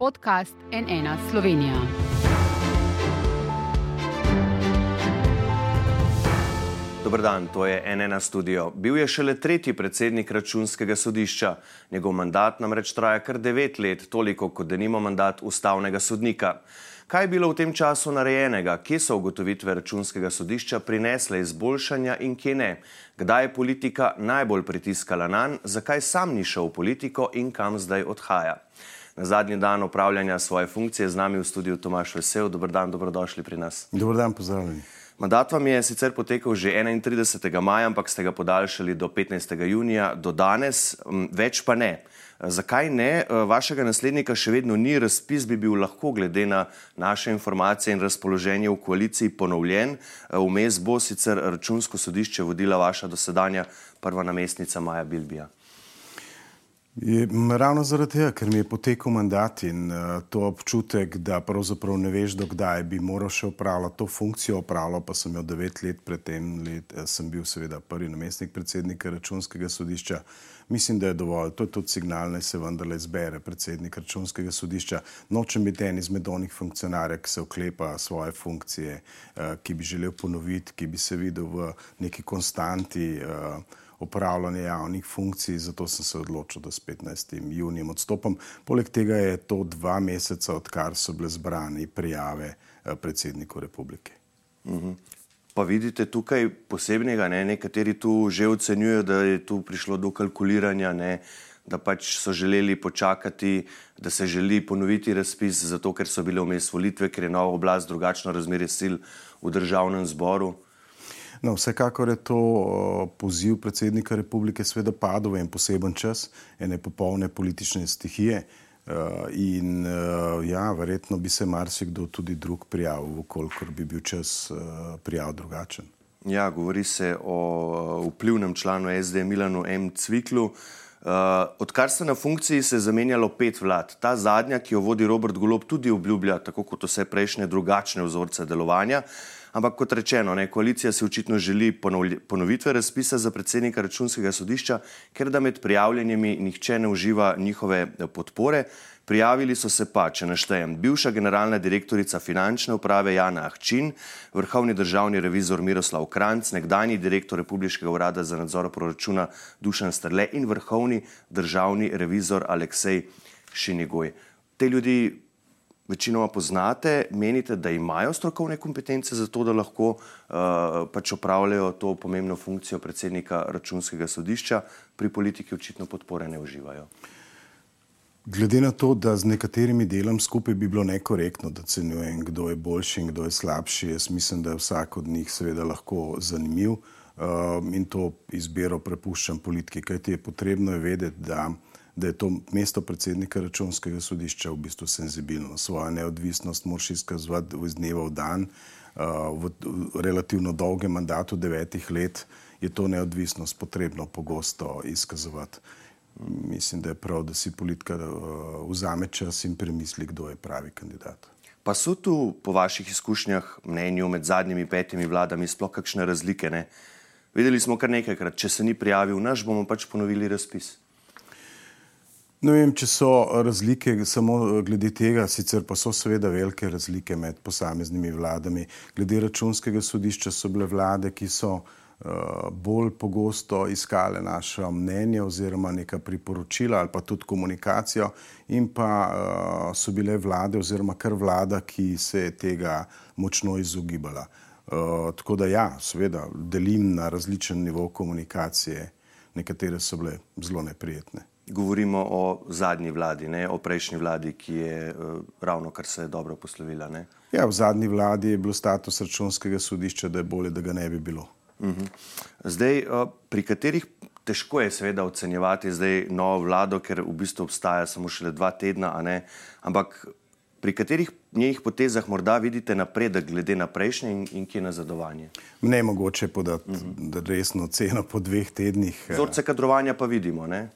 podcast NN Slovenija. Dobr dan, to je NN studio. Bil je šele tretji predsednik računskega sodišča. Njegov mandat namreč traja kar devet let, toliko kot denimo mandat ustavnega sodnika. Kaj je bilo v tem času narejenega, kje so ugotovitve računskega sodišča prinesle izboljšanja in kje ne? Kdaj je politika najbolj pritiskala na njega, zakaj sam ni šel v politiko in kam zdaj odhaja? Na zadnji dan upravljanja svoje funkcije z nami v studiu Tomaš Vesel. Dobr dan, dobrodošli pri nas. Dobr dan, pozdravljeni. Mandat vam je sicer potekel že 31. maja, ampak ste ga podaljšali do 15. junija, do danes, več pa ne. Zakaj ne? Vašega naslednika še vedno ni, razpis bi bil lahko, glede na naše informacije in razpoloženje v koaliciji, ponovljen. Vmes bo sicer računsko sodišče vodila vaša dosedanja prva namestnica Maja Bilbija. Je, ravno zaradi tega, ker mi je potekel mandat in uh, to občutek, da pravzaprav ne veš, dokdaj bi moral še upravljati to funkcijo, upravljal pa sem jo devet let predtem, let, eh, sem bil seveda prvi namestnik predsednika računskega sodišča. Mislim, da je dovolj. To je tudi signal, da se vendarle izbere predsednik računskega sodišča. Nočem biti en izmed onih funkcionarjev, ki se oklepa svoje funkcije, uh, ki bi želel ponoviti, ki bi se videl v neki konstanti. Uh, upravljanje javnih funkcij, zato sem se odločil, da s 15. junijem odstopam. Poleg tega je to dva meseca, odkar so bile zbrane prijave eh, predsedniku republike. Uhum. Pa vidite tukaj posebnega, ne? nekateri tu že ocenjujejo, da je tu prišlo do kalkuliranja, ne? da pač so želeli počakati, da se želi ponoviti razpis, zato ker so bile vmes volitve, ker je nova oblast drugačno razmerje sil v državnem zboru. No, vsekakor je to poziv predsednika republike, seveda padel v en poseben čas, ene popolne politične stihije. In ja, verjetno bi se marsikdo tudi drug prijavil, kolikor bi bil čas prijav drugačen. Ja, govori se o vplivnem članu SD Milanu M. Cviklu. Odkar ste na funkciji, se je zamenjalo pet vlad. Ta zadnja, ki jo vodi Robert Golob, tudi obljublja, tako kot vse prejšnje, drugačne vzorce delovanja. Ampak kot rečeno, ne, koalicija si očitno želi ponovitve razpisa za predsednika računskega sodišča, ker da med prijavljenimi nihče ne uživa njihove eh, podpore. Prijavili so se pa, če naštejem, bivša generalna direktorica finančne uprave Jana Ahčin, vrhovni državni revizor Miroslav Kranc, nekdani direktor Republiškega urada za nadzor proračuna Dušan Strle in vrhovni državni revizor Aleksej Šinigoj. Te ljudi večinoma poznate, menite, da imajo strokovne kompetence za to, da lahko uh, pač opravljajo to pomembno funkcijo predsednika računskega sodišča, pri politiki očitno podpore ne uživajo. Glede na to, da z nekaterimi delam skupaj bi bilo nekorektno, da ocenjujem, kdo je boljši in kdo je slabši, jaz mislim, da je vsak od njih seveda lahko zanimiv uh, in to izbiro prepuščam politiki, kajti je potrebno je vedeti, da uh, da je to mesto predsednika računskega sodišča v bistvu senzibilno. Svojo neodvisnost moraš izkazovati iz dneva v dan. V relativno dolgem mandatu, devetih let, je to neodvisnost potrebno pogosto izkazovati. Mislim, da je prav, da si politika vzame čas in premisli, kdo je pravi kandidat. Pa so tu, po vaših izkušnjah, mnenju med zadnjimi petimi vladami, sploh kakšne razlike? Ne? Videli smo kar nekajkrat, če se ni prijavil naš, bomo pač ponovili razpis. Ne vem, če so razlike samo glede tega, sicer pa so seveda velike razlike med posameznimi vladami. Glede računskega sodišča so bile vlade, ki so uh, bolj pogosto iskale naše mnenje oziroma neka priporočila ali pa tudi komunikacijo in pa uh, so bile vlade oziroma kar vlada, ki se je tega močno izogibala. Uh, tako da ja, seveda delim na različen nivo komunikacije, nekatere so bile zelo neprijetne govorimo o zadnji vladi, ne o prejšnji vladi, ki je uh, ravno kar se je dobro poslovila. Ne? Ja, v zadnji vladi je bilo status računskega sodišča, da je bolje, da ga ne bi bilo. Uh mhm. -huh. Zdaj, uh, pri katerih težko je seveda ocenjevati zdaj novo vlado, ker v bistvu obstaja samo še dva tedna, ampak pri katerih njenih potezah morda vidite napredek glede na prejšnje in, in kje nazadovanje? Ne mogoče podati uh mhm. -huh. resno ceno po dveh tednih. Eh. Vzorce kadrovanja pa vidimo. Ne?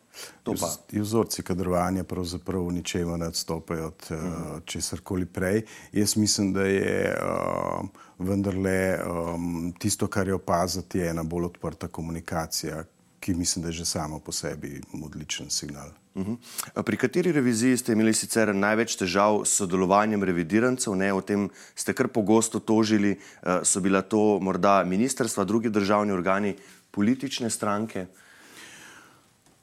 Vzorci kadrovanja pravzaprav v ničemer ne odstopajo od uh -huh. uh, česar koli prej. Jaz mislim, da je uh, vendarle um, tisto, kar je opaziti, ena bolj odprta komunikacija, ki mislim, da je že samo po sebi odličen signal. Uh mhm. -huh. Pri kateri reviziji ste imeli sicer največ težav s sodelovanjem revidirancev? Ne? O tem ste kar pogosto tožili. So bila to morda ministrstva, drugi državni organi, politične stranke?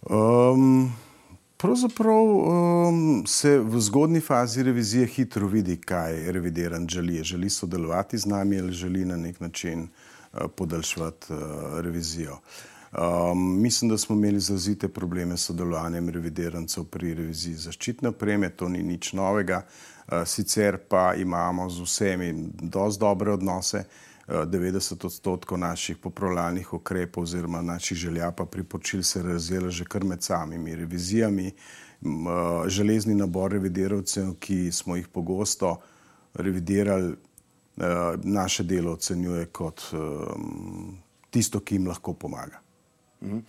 Um, pravzaprav um, se v zgodni fazi revizije hitro vidi, kaj revidiran želi. Želi sodelovati z nami ali želi na nek način uh, podaljšati uh, revizijo. Um, mislim, da smo imeli zazite probleme s sodelovanjem revidirancev pri reviziji zaščitne opreme, to ni nič novega. Uh, sicer pa imamo z vsemi dosti dobre odnose. Uh, 90 odstotkov naših popravljalnih ukrepov oziroma naših želja pa priporočil se razvijala že kar med samimi revizijami. Železni nabor revidiravcev, ki smo jih pogosto revidirali, naše delo ocenjuje kot tisto, ki jim lahko pomaga. Mhm.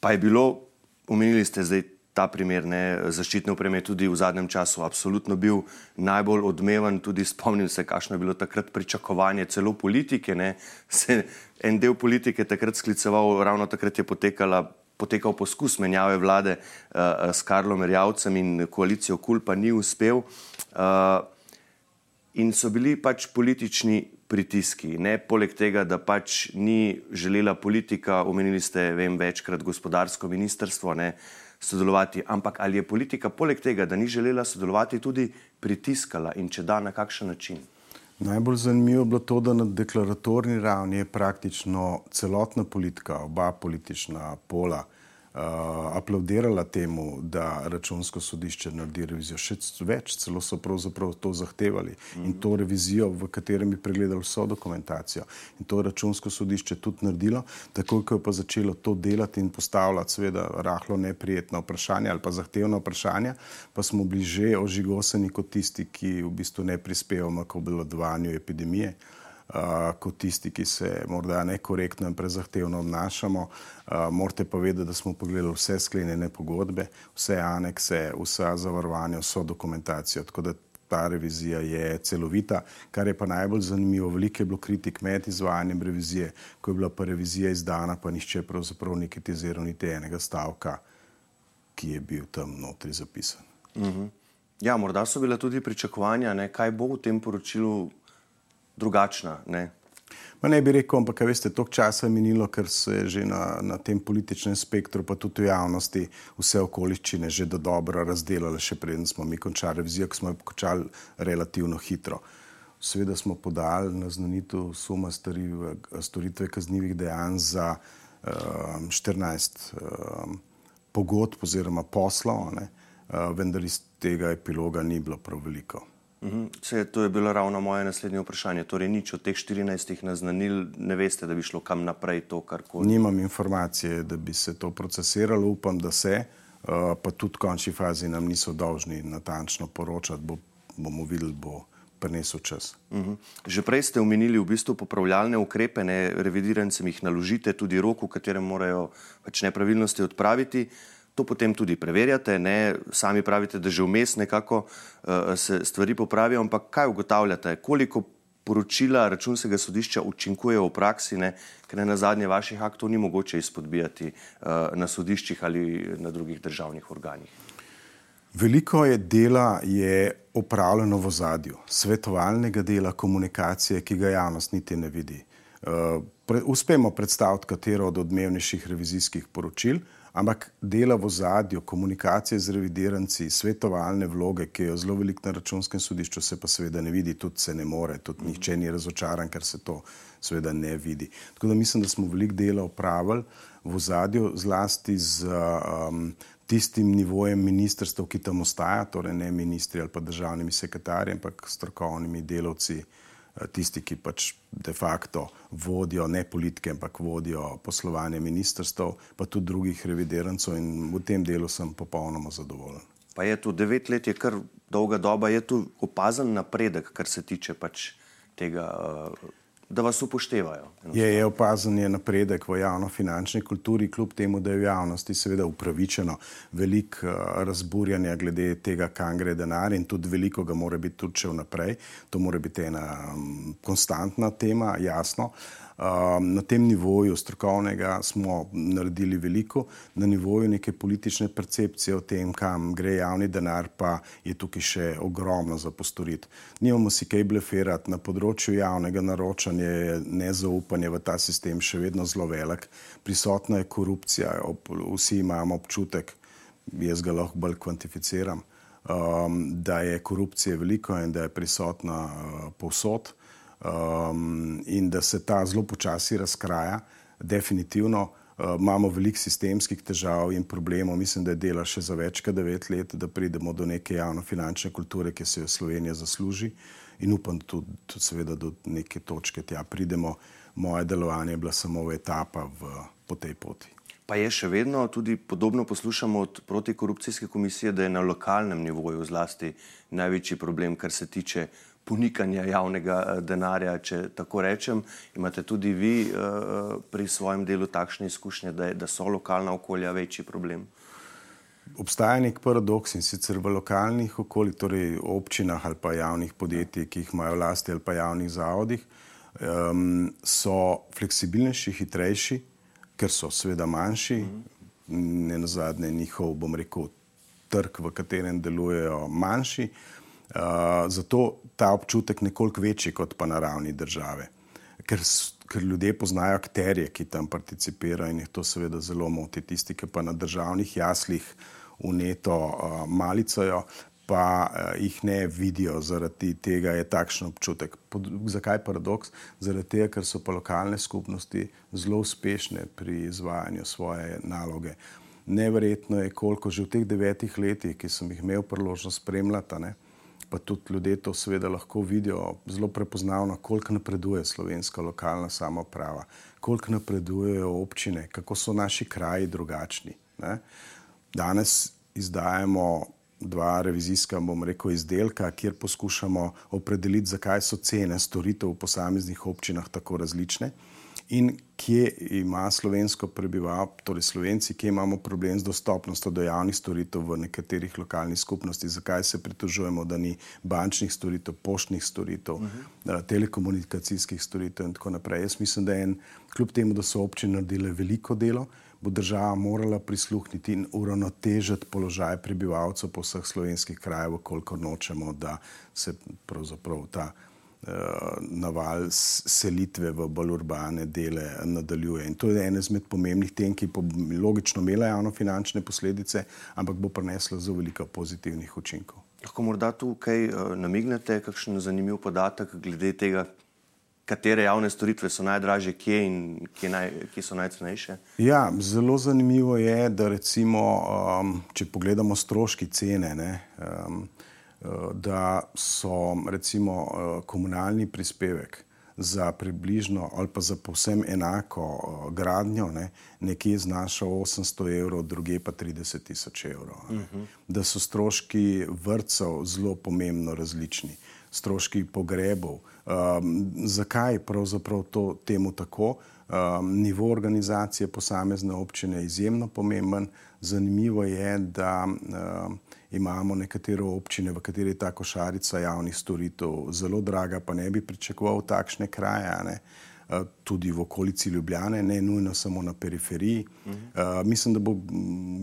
Pa je bilo, omenili ste zdaj ta primer ne, zaščitne opreme tudi v zadnjem času absolutno bil najbolj odmeven. Tudi spomnim se, kakšno je bilo takrat pričakovanje celo politike. Ne. Se en del politike takrat skliceval, ravno takrat je potekala. Potekal poskus menjave vlade uh, s Karlom Rjavcem in koalicijo KUL, pa ni uspel. Uh, in so bili pač politični pritiski. Ne? Poleg tega, da pač ni želela politika, omenili ste vem, večkrat gospodarsko ministrstvo, ne? sodelovati, ampak ali je politika poleg tega, da ni želela sodelovati, tudi pritiskala in če da, na kakšen način? Najbolj zanimivo je bilo to, da na deklaratorni ravni je praktično celotna politika, oba politična pola, uh, aplaudirala temu, da računsko sodišče naredi revizijo. Še več, celo so pravzaprav to zahtevali mm -hmm. in to revizijo, v katerem bi pregledali vso dokumentacijo. In to je računsko sodišče tudi naredilo, tako ko je pa začelo to delati in postavljati, seveda, rahlo neprijetna vprašanja ali pa zahtevna vprašanja, pa smo bili že ožigoseni kot tisti, ki v bistvu ne prispevamo k obvladovanju epidemije kot tisti, ki se morda nekorektno in prezahtevno obnašamo. Morate pa vedeti, da smo pogledali vse sklenjene pogodbe, vse anekse, vsa zavarovanja, vso dokumentacijo. Tako da ta revizija je celovita. Kar je pa najbolj zanimivo, veliko je bilo kritik med izvajanjem revizije, ko je bila pa revizija izdana, pa nišče pravzaprav ni kritiziral niti enega stavka, ki je bil tam notri zapisan. Mhm. Ja, morda so bile tudi pričakovanja, ne, kaj bo v tem poročilu drugačna. Ne? Ma ne bi rekel, ampak veste, toliko časa je minilo, ker se je že na, na tem političnem spektru, pa tudi v javnosti, vse okoliščine že do dobro razdelile, še preden smo mi končali revizijo, ki smo jo končali relativno hitro. Sveda smo podali na znanitev suma storitve kaznjivih dejanj za um, 14 um, pogodb oziroma poslov, uh, vendar iz tega epiloga ni bilo prav veliko. Vse, to je bilo ravno moje naslednje vprašanje. Torej, nič od teh 14 naznanil, ne veste, da bi šlo kam naprej to, kar koli. Nimam informacije, da bi se to procesiralo, upam, da se, eh, pa tudi v končni fazi nam niso dolžni natančno poročati, bo, bomo videli, bo prenesel čas. Uh -huh. Že prej ste omenili v bistvu popravljalne ukrepe, ne revidirancem jih naložite, tudi rok, v katerem morajo pač nepravilnosti odpraviti. To potem tudi preverjate, ne? sami pravite, da že vmes nekako uh, se stvari popravijo, ampak kaj ugotavljate, koliko poročila računskega sodišča učinkuje v praksi, ne? ker ne na zadnje vaših aktov ni mogoče izpodbijati uh, na sodiščih ali na drugih državnih organih. Veliko je dela je opravljeno v zadju, svetovalnega dela, komunikacije, ki ga javnost niti ne vidi. Uh, pre, uspemo predstaviti katero od odmevnejših revizijskih poročil, uh, ampak dela v zadju, komunikacije z revidiranci, svetovalne vloge, ki jo zelo veliko na računskem sodišču se pa seveda ne vidi, tudi se ne more, tudi nihče ni razočaran, ker se to seveda ne vidi. Tako da mislim, da smo veliko dela upravili v zadju, zlasti z um, tistim nivojem ministrstv, ki tam ostaja, torej ne ministri ali pa državnimi sekretarji, ampak strokovnimi delavci. Tisti, ki pač de facto vodijo ne politike, ampak vodijo poslovanje ministrstv, pa tudi drugih revidirancov in v tem delu sem popolnoma zadovoljen. Pa je tu devet let, je kar dolga doba, je tu opazen napredek, kar se tiče pač tega. Uh, da vas upoštevajo. Je, je opazen je napredek v javno-finančni kulturi, kljub temu, da je v javnosti seveda upravičeno veliko uh, razburjanja glede tega, kam gre denar in tudi veliko ga mora biti tudi še vnaprej. To mora biti ena um, konstantna tema, jasno. Um, na tem nivoju strokovnega smo naredili veliko, na nivoju neke politične percepcije o tem, kam gre javni denar, pa je tukaj še ogromno za postoriti. Nimamo si kaj bleferati, na področju javnega naročanja je nezaupanje v ta sistem še vedno zelo velik, prisotna je korupcija, vsi imamo občutek, jaz ga lahko bolj kvantificiram, um, da je korupcije veliko in da je prisotna uh, povsod um, in da se ta zelo počasi razkraja. Definitivno uh, imamo veliko sistemskih težav in problemov. Mislim, da je dela še za več kot devet let, da pridemo do neke javno-finančne kulture, ki se jo Slovenija zasluži. In upam, da tudi, tudi seveda do neke točke tja pridemo. Moje delovanje je bila samo etapa v, po tej poti. Pa je še vedno tudi podobno poslušamo od protikorupcijske komisije, da je na lokalnem nivoju zlasti največji problem, kar se tiče ponikanja javnega eh, denarja, če tako rečem. Imate tudi vi uh, pri svojem delu takšne izkušnje, da, je, da so lokalna okolja večji problem? Obstaja nek paradoks in sicer v lokalnih okoljih, torej občinah ali pa javnih podjetij, ki jih imajo vlasti ali pa javnih zavodih, um, so fleksibilnejši, hitrejši, ker so seveda manjši, ne na zadnje njihov, bom rekel, trg, v katerem delujejo manjši. Uh, zato ta občutek nekoliko večji kot pa na ravni države, ker, ker ljudje poznajo akterje, ki tam participirajo in jih to seveda zelo moti. Tisti, ki pa na državnih jaslih uneto uh, malicajo, pa uh, jih ne vidijo, zaradi tega je takšen občutek. Pod, zakaj paradoks? Zaradi tega, ker so pa lokalne skupnosti zelo uspešne pri izvajanju svoje naloge. Neverjetno je, koliko že v teh devetih letih, ki sem jih imel priložnost spremljati pa tudi ljudje to seveda lahko vidijo zelo prepoznavno, koliko napreduje slovenska lokalna samoprava, koliko napredujejo občine, kako so naši kraji drugačni. Ne? Danes izdajamo dva revizijska, bom rekel, izdelka, kjer poskušamo opredeliti, zakaj so cene storitev v posameznih občinah tako različne in kje ima slovensko prebivalstvo, torej slovenci, kje imamo problem z dostopnostjo do javnih storitev v nekaterih lokalnih skupnostih, zakaj se pritožujemo, da ni bančnih storitev, poštnih storitev, uh -huh. telekomunikacijskih storitev in tako naprej. Jaz mislim, da je en, kljub temu, da so občine naredile veliko delo, bo država morala prisluhniti in uravnotežiti položaj prebivalcev po vseh slovenskih krajih, koliko nočemo, da se pravzaprav ta Eh, naval selitve v bolj urbane dele nadaljuje. In to je ena izmed pomembnih tem, ki bo logično imela javno-finančne posledice, ampak bo prinesla zelo veliko pozitivnih učinkov. Lahko morda tu kaj uh, namignete, kakšen zanimiv podatek glede tega, katere javne storitve so najdražje, kje in kje, naj, kje so najcenejše? Ja, zelo zanimivo je, da recimo, um, če pogledamo stroški cene, ne, um, da so recimo eh, komunalni prispevek za približno ali pa za povsem enako eh, gradnjo ne, nekje znašal 800 evrov, druge pa 30 tisoč evrov. Uh mhm. -huh. Da so stroški vrtcev zelo pomembno različni, stroški pogrebov. Um, zakaj pravzaprav to temu tako? Um, nivo organizacije posamezne občine je izjemno pomemben. Zanimivo je, da um, imamo nekatere občine, v kateri je ta košarica javnih storitev zelo draga, pa ne bi pričakoval takšne kraje. Ne? Eh, tudi v okolici Ljubljane, ne nujno samo na periferiji. Uh -huh. uh, mislim, da bo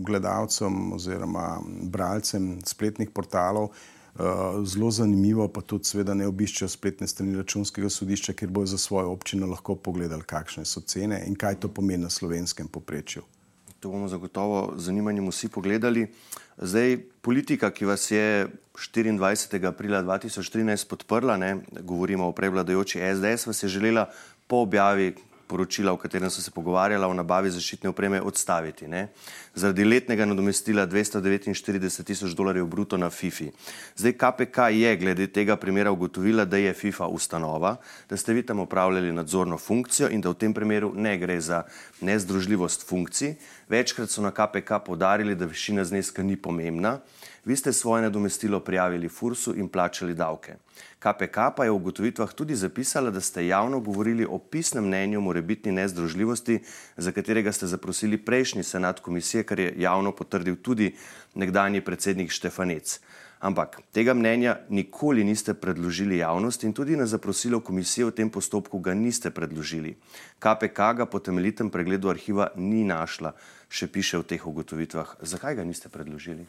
gledalcem oziroma bralcem spletnih portalov uh, zelo zanimivo, pa tudi, seveda, ne obiščejo spletne strani računskega sodišča, ker bojo za svojo občino lahko pogledali, kakšne so cene in kaj to pomeni na slovenskem poprečju. To bomo zagotovo z zanimanjem vsi pogledali. Zdaj, politika, ki vas je 24. aprila 2013 podprla, ne, govorimo o prevladojoči SDS, vas je želela po objavi poročila, v katerem so se pogovarjala o nabavi zaščitne opreme, odstaviti. Ne? Zaradi letnega nadomestila 249 tisoč dolarjev bruto na FIFI. Zdaj KPK je glede tega primera ugotovila, da je FIFA ustanova, da ste vi tam upravljali nadzorno funkcijo in da v tem primeru ne gre za nezdružljivost funkcij. Večkrat so na KPK podarili, da višina zneska ni pomembna. Vi ste svoje nadomestilo prijavili Fursu in plačali davke. KPK pa je v ugotovitvah tudi zapisala, da ste javno govorili o pisnem mnenju morebitni nezdružljivosti, za katerega ste zaprosili prejšnji senat komisije, kar je javno potrdil tudi nekdani predsednik Štefanec. Ampak tega mnenja nikoli niste predložili javnosti in tudi na zaprosilo komisije v tem postopku ga niste predložili. KPK ga po temeljitem pregledu arhiva ni našla, še piše v teh ugotovitvah. Zakaj ga niste predložili?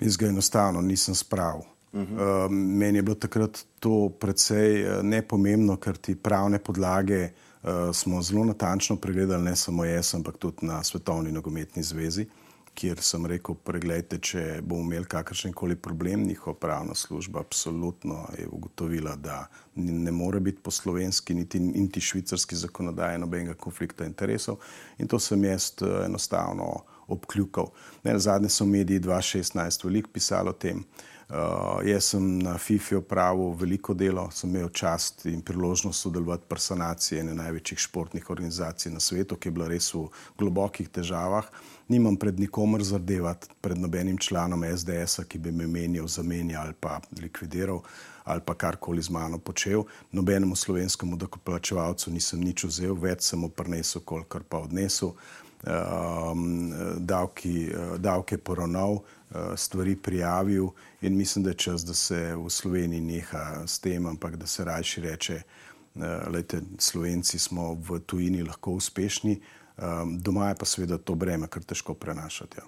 Jaz ga enostavno nisem spravil. Uh -huh. uh, meni je bilo takrat to precej uh, nepomembno, ker ti pravne podlage uh, smo zelo natančno pregledali, ne samo jaz, ampak tudi na Svetovni nogometni zvezi kjer sem rekel, pregledajte, če bomo imeli kakršen koli problem, njihova pravna služba absolutno je ugotovila, da ne more biti po slovenski niti, niti švicarski zakonodaji nobenega konflikta interesov in to sem jaz eh, enostavno obkljukal. Ne, zadnje so mediji 2016 veliko pisali o tem. Uh, jaz sem na FIFI opravil veliko delo, sem imel čast in priložnost sodelovati pri sanaciji ene največjih športnih organizacij na svetu, ki je bila res v globokih težavah. Nimam pred nikomer zardevati, pred nobenim članom SDS-a, ki bi me menil, zamenjal ali pa likvidiral ali pa karkoli z mano počel. Nobenemu slovenskemu dokoplačevalcu nisem nič vzel, več sem mu prinesel, kolikor pa odnesel. Um, davki, davke poravnal, Eh, stvari prijavil in mislim, da je čas, da se v Sloveniji neha s tem, ampak da se rajši reče, da Slovenci smo v tujini lahko uspešni, doma je pa seveda to breme, kar težko prenašati. Ja.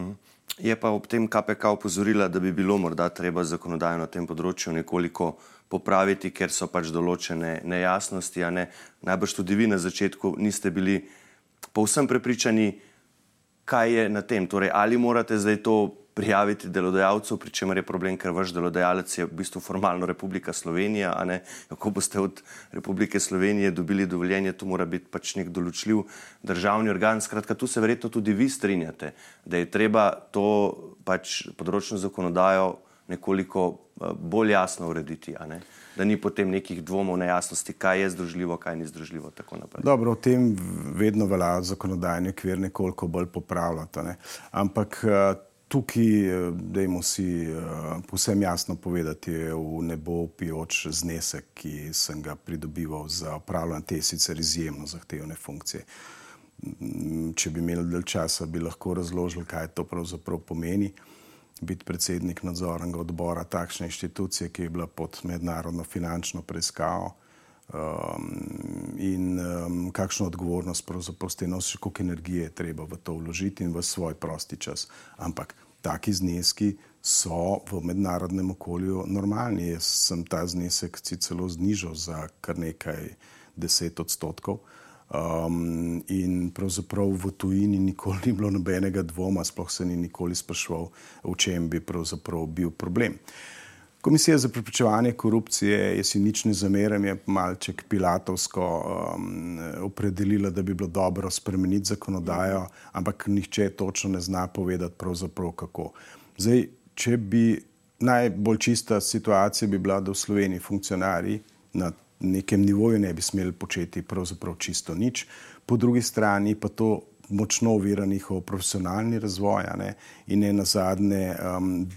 Mhm. Je pa ob tem KPK upozorila, da bi bilo morda treba zakonodajo na tem področju nekoliko popraviti, ker so pač določene nejasnosti. Ne? Najbrž tudi vi na začetku niste bili povsem prepričani, kaj je na tem. Torej, ali morate zdaj to prijaviti delodajalcu, pri čemer je problem, ker vaš delodajalec je v bistvu formalno Republika Slovenija, a ne kako boste od Republike Slovenije dobili dovoljenje, tu mora biti pač nek določljiv državni organ. Skratka, tu se verjetno tudi vi strinjate, da je treba to pač področno zakonodajo nekoliko eh, bolj jasno urediti, da ni potem nekih dvomov, nejasnosti, kaj je združljivo, kaj ni združljivo. Dobro, v tem vedno velja zakonodajni okvir nekoliko bolj popravljati. Ne? Ampak eh, tukaj, eh, dajmo si uh, povsem jasno povedati, je v nebo pijoč znesek, ki sem ga pridobival za upravljanje te sicer izjemno zahtevne funkcije. Mm, če bi imeli del časa, bi lahko razložili, kaj to pravzaprav pomeni. Biti predsednik nadzornega odbora takšne inštitucije, ki je bila pod mednarodno finančno preiskavo, um, in um, kakšno odgovornost pravzaprav s tem nosiš, koliko energije je treba v to vložiti in v svoj prosti čas. Ampak taki zneski so v mednarodnem okolju normalni. Jaz sem ta znesek celo znižal za kar nekaj deset odstotkov. Um, in pravzaprav v tujini nikoli ni bilo nobenega dvoma, sploh se ni nikoli sprašval, v čem bi pravzaprav bil problem. Uh, Komisija za preprečevanje korupcije, jaz si nič ne zameram, je malček pilatovsko um, opredelila, da bi bilo dobro spremeniti zakonodajo, ampak nihče točno ne zna povedati pravzaprav kako. Zdaj, če bi najbolj čista situacija bi bila, da v Sloveniji funkcionarji na nekem nivoju ne bi smeli početi pravzaprav čisto nič, po drugi strani pa to močno ovira njihov profesionalni razvoj. Ne? In ne na zadnje, um,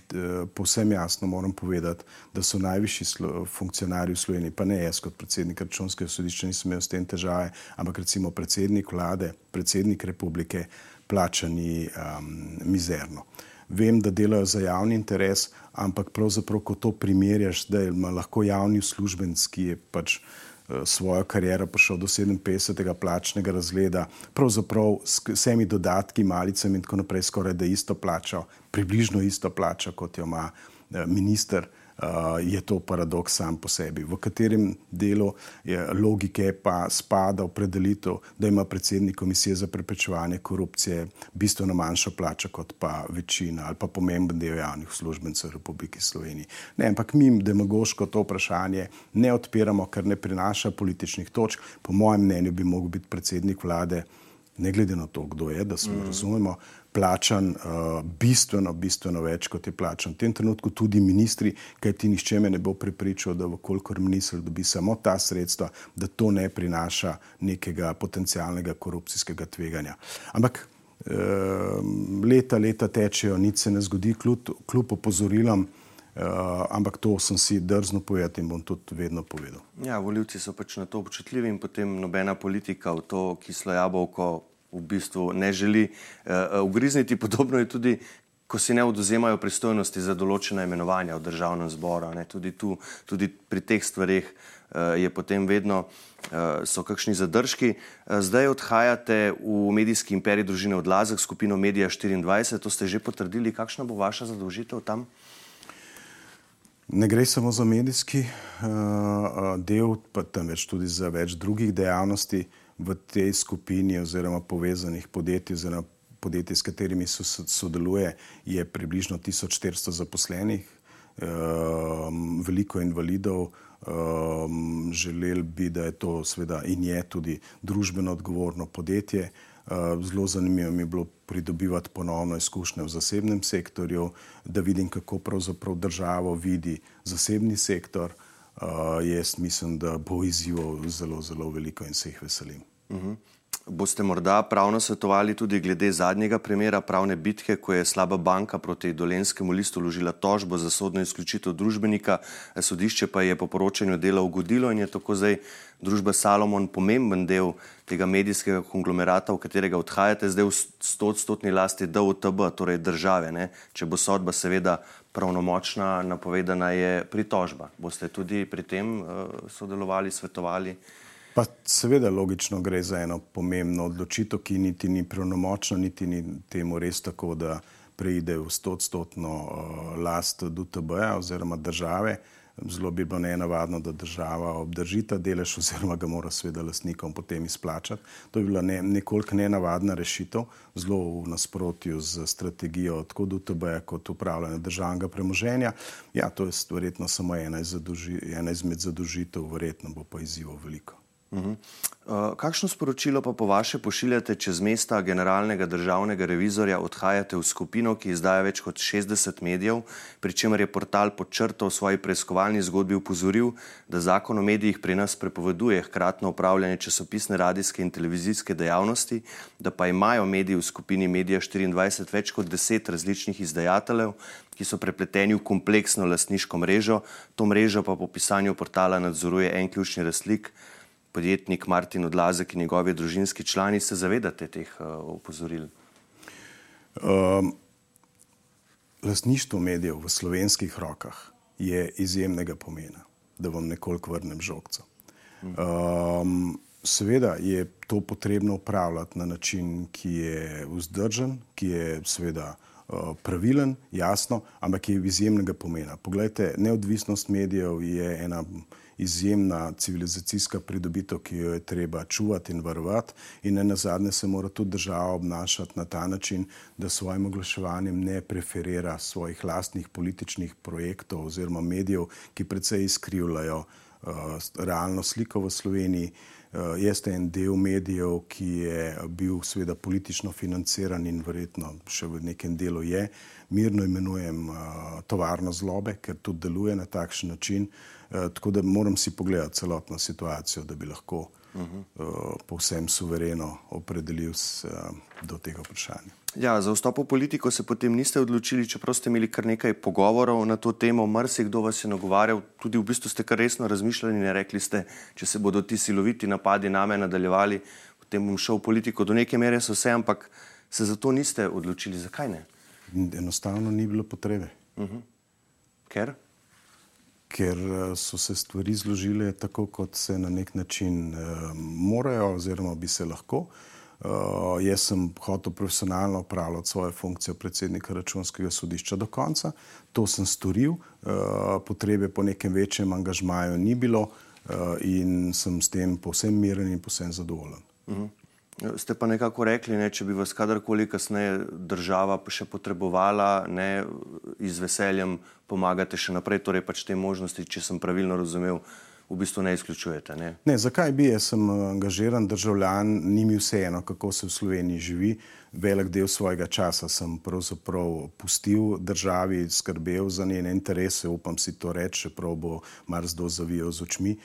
povsem jasno moram povedati, da so najvišji funkcionarji v Sloveniji, pa ne jaz kot predsednik računskega sodišča, nisem imel s tem težave, ampak recimo predsednik vlade, predsednik republike, plačani um, mizerno. Vem, da delajo za javni interes, ampak pravzaprav, ko to primerjaš, da je lahko javni uslužbenec, ki je pač. Eh, svojo kariero prišel do 57. plačnega razreda, pravzaprav s vsemi dodatki, malicami in tako naprej, skoraj da isto plačo, približno isto plačo, kot jo ima eh, minister. Uh, je to paradoks sam po sebi, v katerem delu je logike pa spada opredelitev, da ima predsednik komisije za preprečevanje korupcije bistveno manjšo plačo kot pa večina ali pa pomemben del javnih službencev Republike Slovenije. Ne, ampak mi demagoško to vprašanje ne odpiramo, ker ne prinaša političnih točk. Po mojem mnenju bi mogel biti predsednik vlade, ne glede na to, kdo je, da se mm. razumemo, plačan uh, bistveno, bistveno več, kot je plačan v tem trenutku tudi ministri, kaj ti nišče me ne bo prepričal, da vkolikor ministr dobi samo ta sredstva, da to ne prinaša nekega potencialnega korupcijskega tveganja. Ampak uh, leta, leta tečejo, nič se ne zgodi, kljub, kljub opozorilom. Uh, ampak to sem si drznil povedati in bom tudi vedno povedal. Ja, voljivci so pač na to občutljivi in potem nobena politika v to kislo jabolko v bistvu ne želi uh, ugrizniti. Podobno je tudi, ko si ne oduzemajo pristojnosti za določena imenovanja v državnem zboru. Tudi, tu, tudi pri teh stvarih uh, je potem vedno uh, so kakšni zadržki. Uh, zdaj odhajate v medijski imperij družine Odlazek, skupino Medija 24, to ste že potrdili. Kakšna bo vaša zadolžitev tam? Ne gre samo za medijski uh, del, pa temveč tudi za več drugih dejavnosti v tej skupini oziroma povezanih podjetij oziroma podjetij, s katerimi so, sodeluje, je približno 1400 zaposlenih, um, veliko invalidov. Um, želeli bi, da je to sveda in je tudi družbeno odgovorno podjetje. Uh, zelo zanimivo mi je bilo pridobivati ponovno izkušnje v zasebnem sektorju, da vidim, kako pravzaprav državo vidi zasebni sektor. Uh, jaz mislim, da bo izzivov zelo, zelo veliko in se jih veselim. Uh mhm. -huh. Boste morda pravno svetovali tudi glede zadnjega primera pravne bitke, ko je slaba banka proti dolenskemu listu vložila tožbo za sodno izključitev družbenika, sodišče pa je po poročanju dela ugodilo in je tako zdaj družba Salomon pomemben del tega medijskega konglomerata, v katerega odhajate, zdaj v stotstotni lasti DOTB, torej države. Ne? Če bo sodba seveda pravnomočna, napovedana je pritožba. Boste tudi pri tem uh, sodelovali, svetovali? Pa seveda logično gre za eno pomembno odločitev, ki niti ni pravnomočna, niti ni temu res tako, da preide v stotstotno uh, last DTB-ja oziroma države. Zelo bi bilo nenavadno, da država obdrži ta delež oziroma ga mora seveda lastnikom potem izplačati. To je bila ne, nekoliko nenavadna rešitev, zelo v nasprotju z strategijo tako DTB-ja kot upravljanja državnega premoženja. Ja, to je verjetno samo ena, zaduži, ena izmed zadužitev, verjetno bo pa izzivov veliko. Uh, kakšno sporočilo pa po vaše pošiljate čez mesta generalnega državnega revizorja, odhajate v skupino, ki izdaja več kot 60 medijev, pri čemer je portal podčrto v svoji preiskovalni zgodbi upozoril, da zakon o medijih pri nas prepoveduje hkratno upravljanje časopisne, radijske in televizijske dejavnosti, da pa imajo mediji v skupini Medija 24 več kot 10 različnih izdajateljev, ki so prepleteni v kompleksno lastniško mrežo, to mrežo pa po pisanju portala nadzoruje en ključni razlik podjetnik Martin Odlazek in njegovi družinski člani, se zavedate teh uh, opozoril? Um, lastništvo medijev v slovenskih rokah je izjemnega pomena, da vam nekoliko vrnem žogco. Um, seveda je to potrebno upravljati na način, ki je vzdržen, ki je seveda uh, pravilen, jasno, ampak je izjemnega pomena. Poglejte, neodvisnost medijev je ena izjemna civilizacijska pridobitev, ki jo je treba čuvati in varovati, in ne na zadnje se mora tudi država obnašati na ta način, da svojim oglaševanjem ne preferira svojih lastnih političnih projektov oziroma medijev, ki predvsej izkrivljajo uh, realno sliko v Sloveniji. Uh, jeste en del medijev, ki je bil seveda politično financiran in verjetno še v nekem delu je. Mirno imenujem uh, tovarno zlobe, ker tudi deluje na takšen način. Uh, tako da moram si pogledati celotno situacijo, da bi lahko uh -huh. uh, povsem suvereno opredelil se uh, do tega vprašanja. Ja, za vstop v politiko se potem niste odločili, čeprav ste imeli kar nekaj pogovorov na to temo. Mrzikdo vas je nagovarjal, tudi v bistvu ste kar resno razmišljali in rekli ste, če se bodo ti siloviti napadi name nadaljevali, potem bom šel v politiko. Do neke mere so vse, ampak se za to niste odločili. Zakaj ne? Enostavno ni bilo potrebe. Uh -huh. Ker? Ker eh, so se stvari zložile tako, kot se na nek način uh, morajo, oziroma bi se lahko. Uh, jaz sem hotel profesionalno upravljati svojo funkcijo predsednika računskega sodišča do konca, to sem storil, uh, potrebe po nekem večjem angažmaju ni bilo uh, in sem s tem povsem miren in povsem zadovoljen. Uh mhm. -huh. Ste pa nekako rekli, ne, če bi vas kadarkoli kasneje država še potrebovala, ne, z veseljem pomagate še naprej, torej pač te možnosti, če sem pravilno razumel, v bistvu ne izključujete. Ne? Ne, zakaj bi jaz sem angažiran državljan, ni mi vseeno, kako se v Sloveniji živi. Velik del svojega časa sem pravzaprav pustil državi, skrbel za njene interese, upam si to reči, čeprav bo marsikdo zavijal z očmi.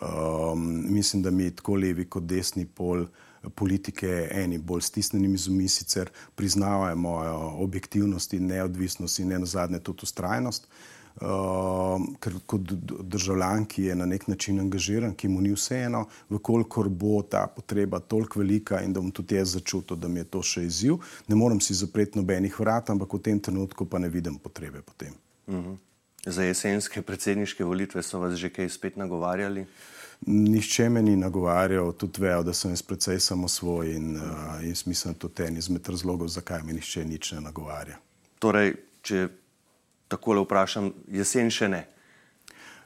Um, mislim, da mi tako levi kot desni pol politike, eni bolj stisnjenimi zumi, sicer priznavajo mojo objektivnost in neodvisnost in ne na zadnje tudi ustrajnost. Uh, ker kot državljan, ki je na nek način angažiran, ki mu ni vseeno, vkolikor bo ta potreba toliko velika in da bom tudi jaz začutil, da mi je to še izziv, ne morem si zapreti nobenih vrat, ampak v tem trenutku pa ne vidim potrebe potem. Uh mhm. -huh. Za jesenske predsedniške volitve so vas že kaj spet nagovarjali? Nihče me ni nagovarjal, tudi vejo, da sem jaz precej samosvoj in, uh, in mislim, da to je en izmed razlogov, zakaj me nihče nič ne nagovarja. Torej, če tako le vprašam, jesen še ne.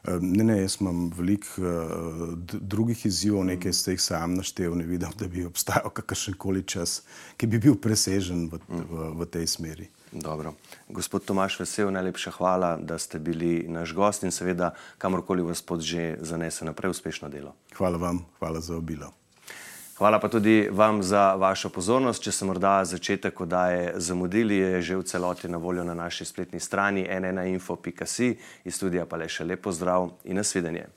Ne, ne, jaz imam veliko uh, drugih izzivov, nekaj ste jih sam naštel, ne vidim, da bi obstajal kakršen koli čas, ki bi bil presežen v, v, v tej smeri. Dobro. Gospod Tomaš Vesel, najlepša hvala, da ste bili naš gost in seveda kamorkoli vas pod že zanese naprej uspešno delo. Hvala vam, hvala za obilo. Hvala pa tudi vam za vašo pozornost. Če ste morda začetek oddaje zamudili, je že v celoti na voljo na naši spletni strani nnainfo.si. Iz studija pa le še lepo zdrav in nasvidenje.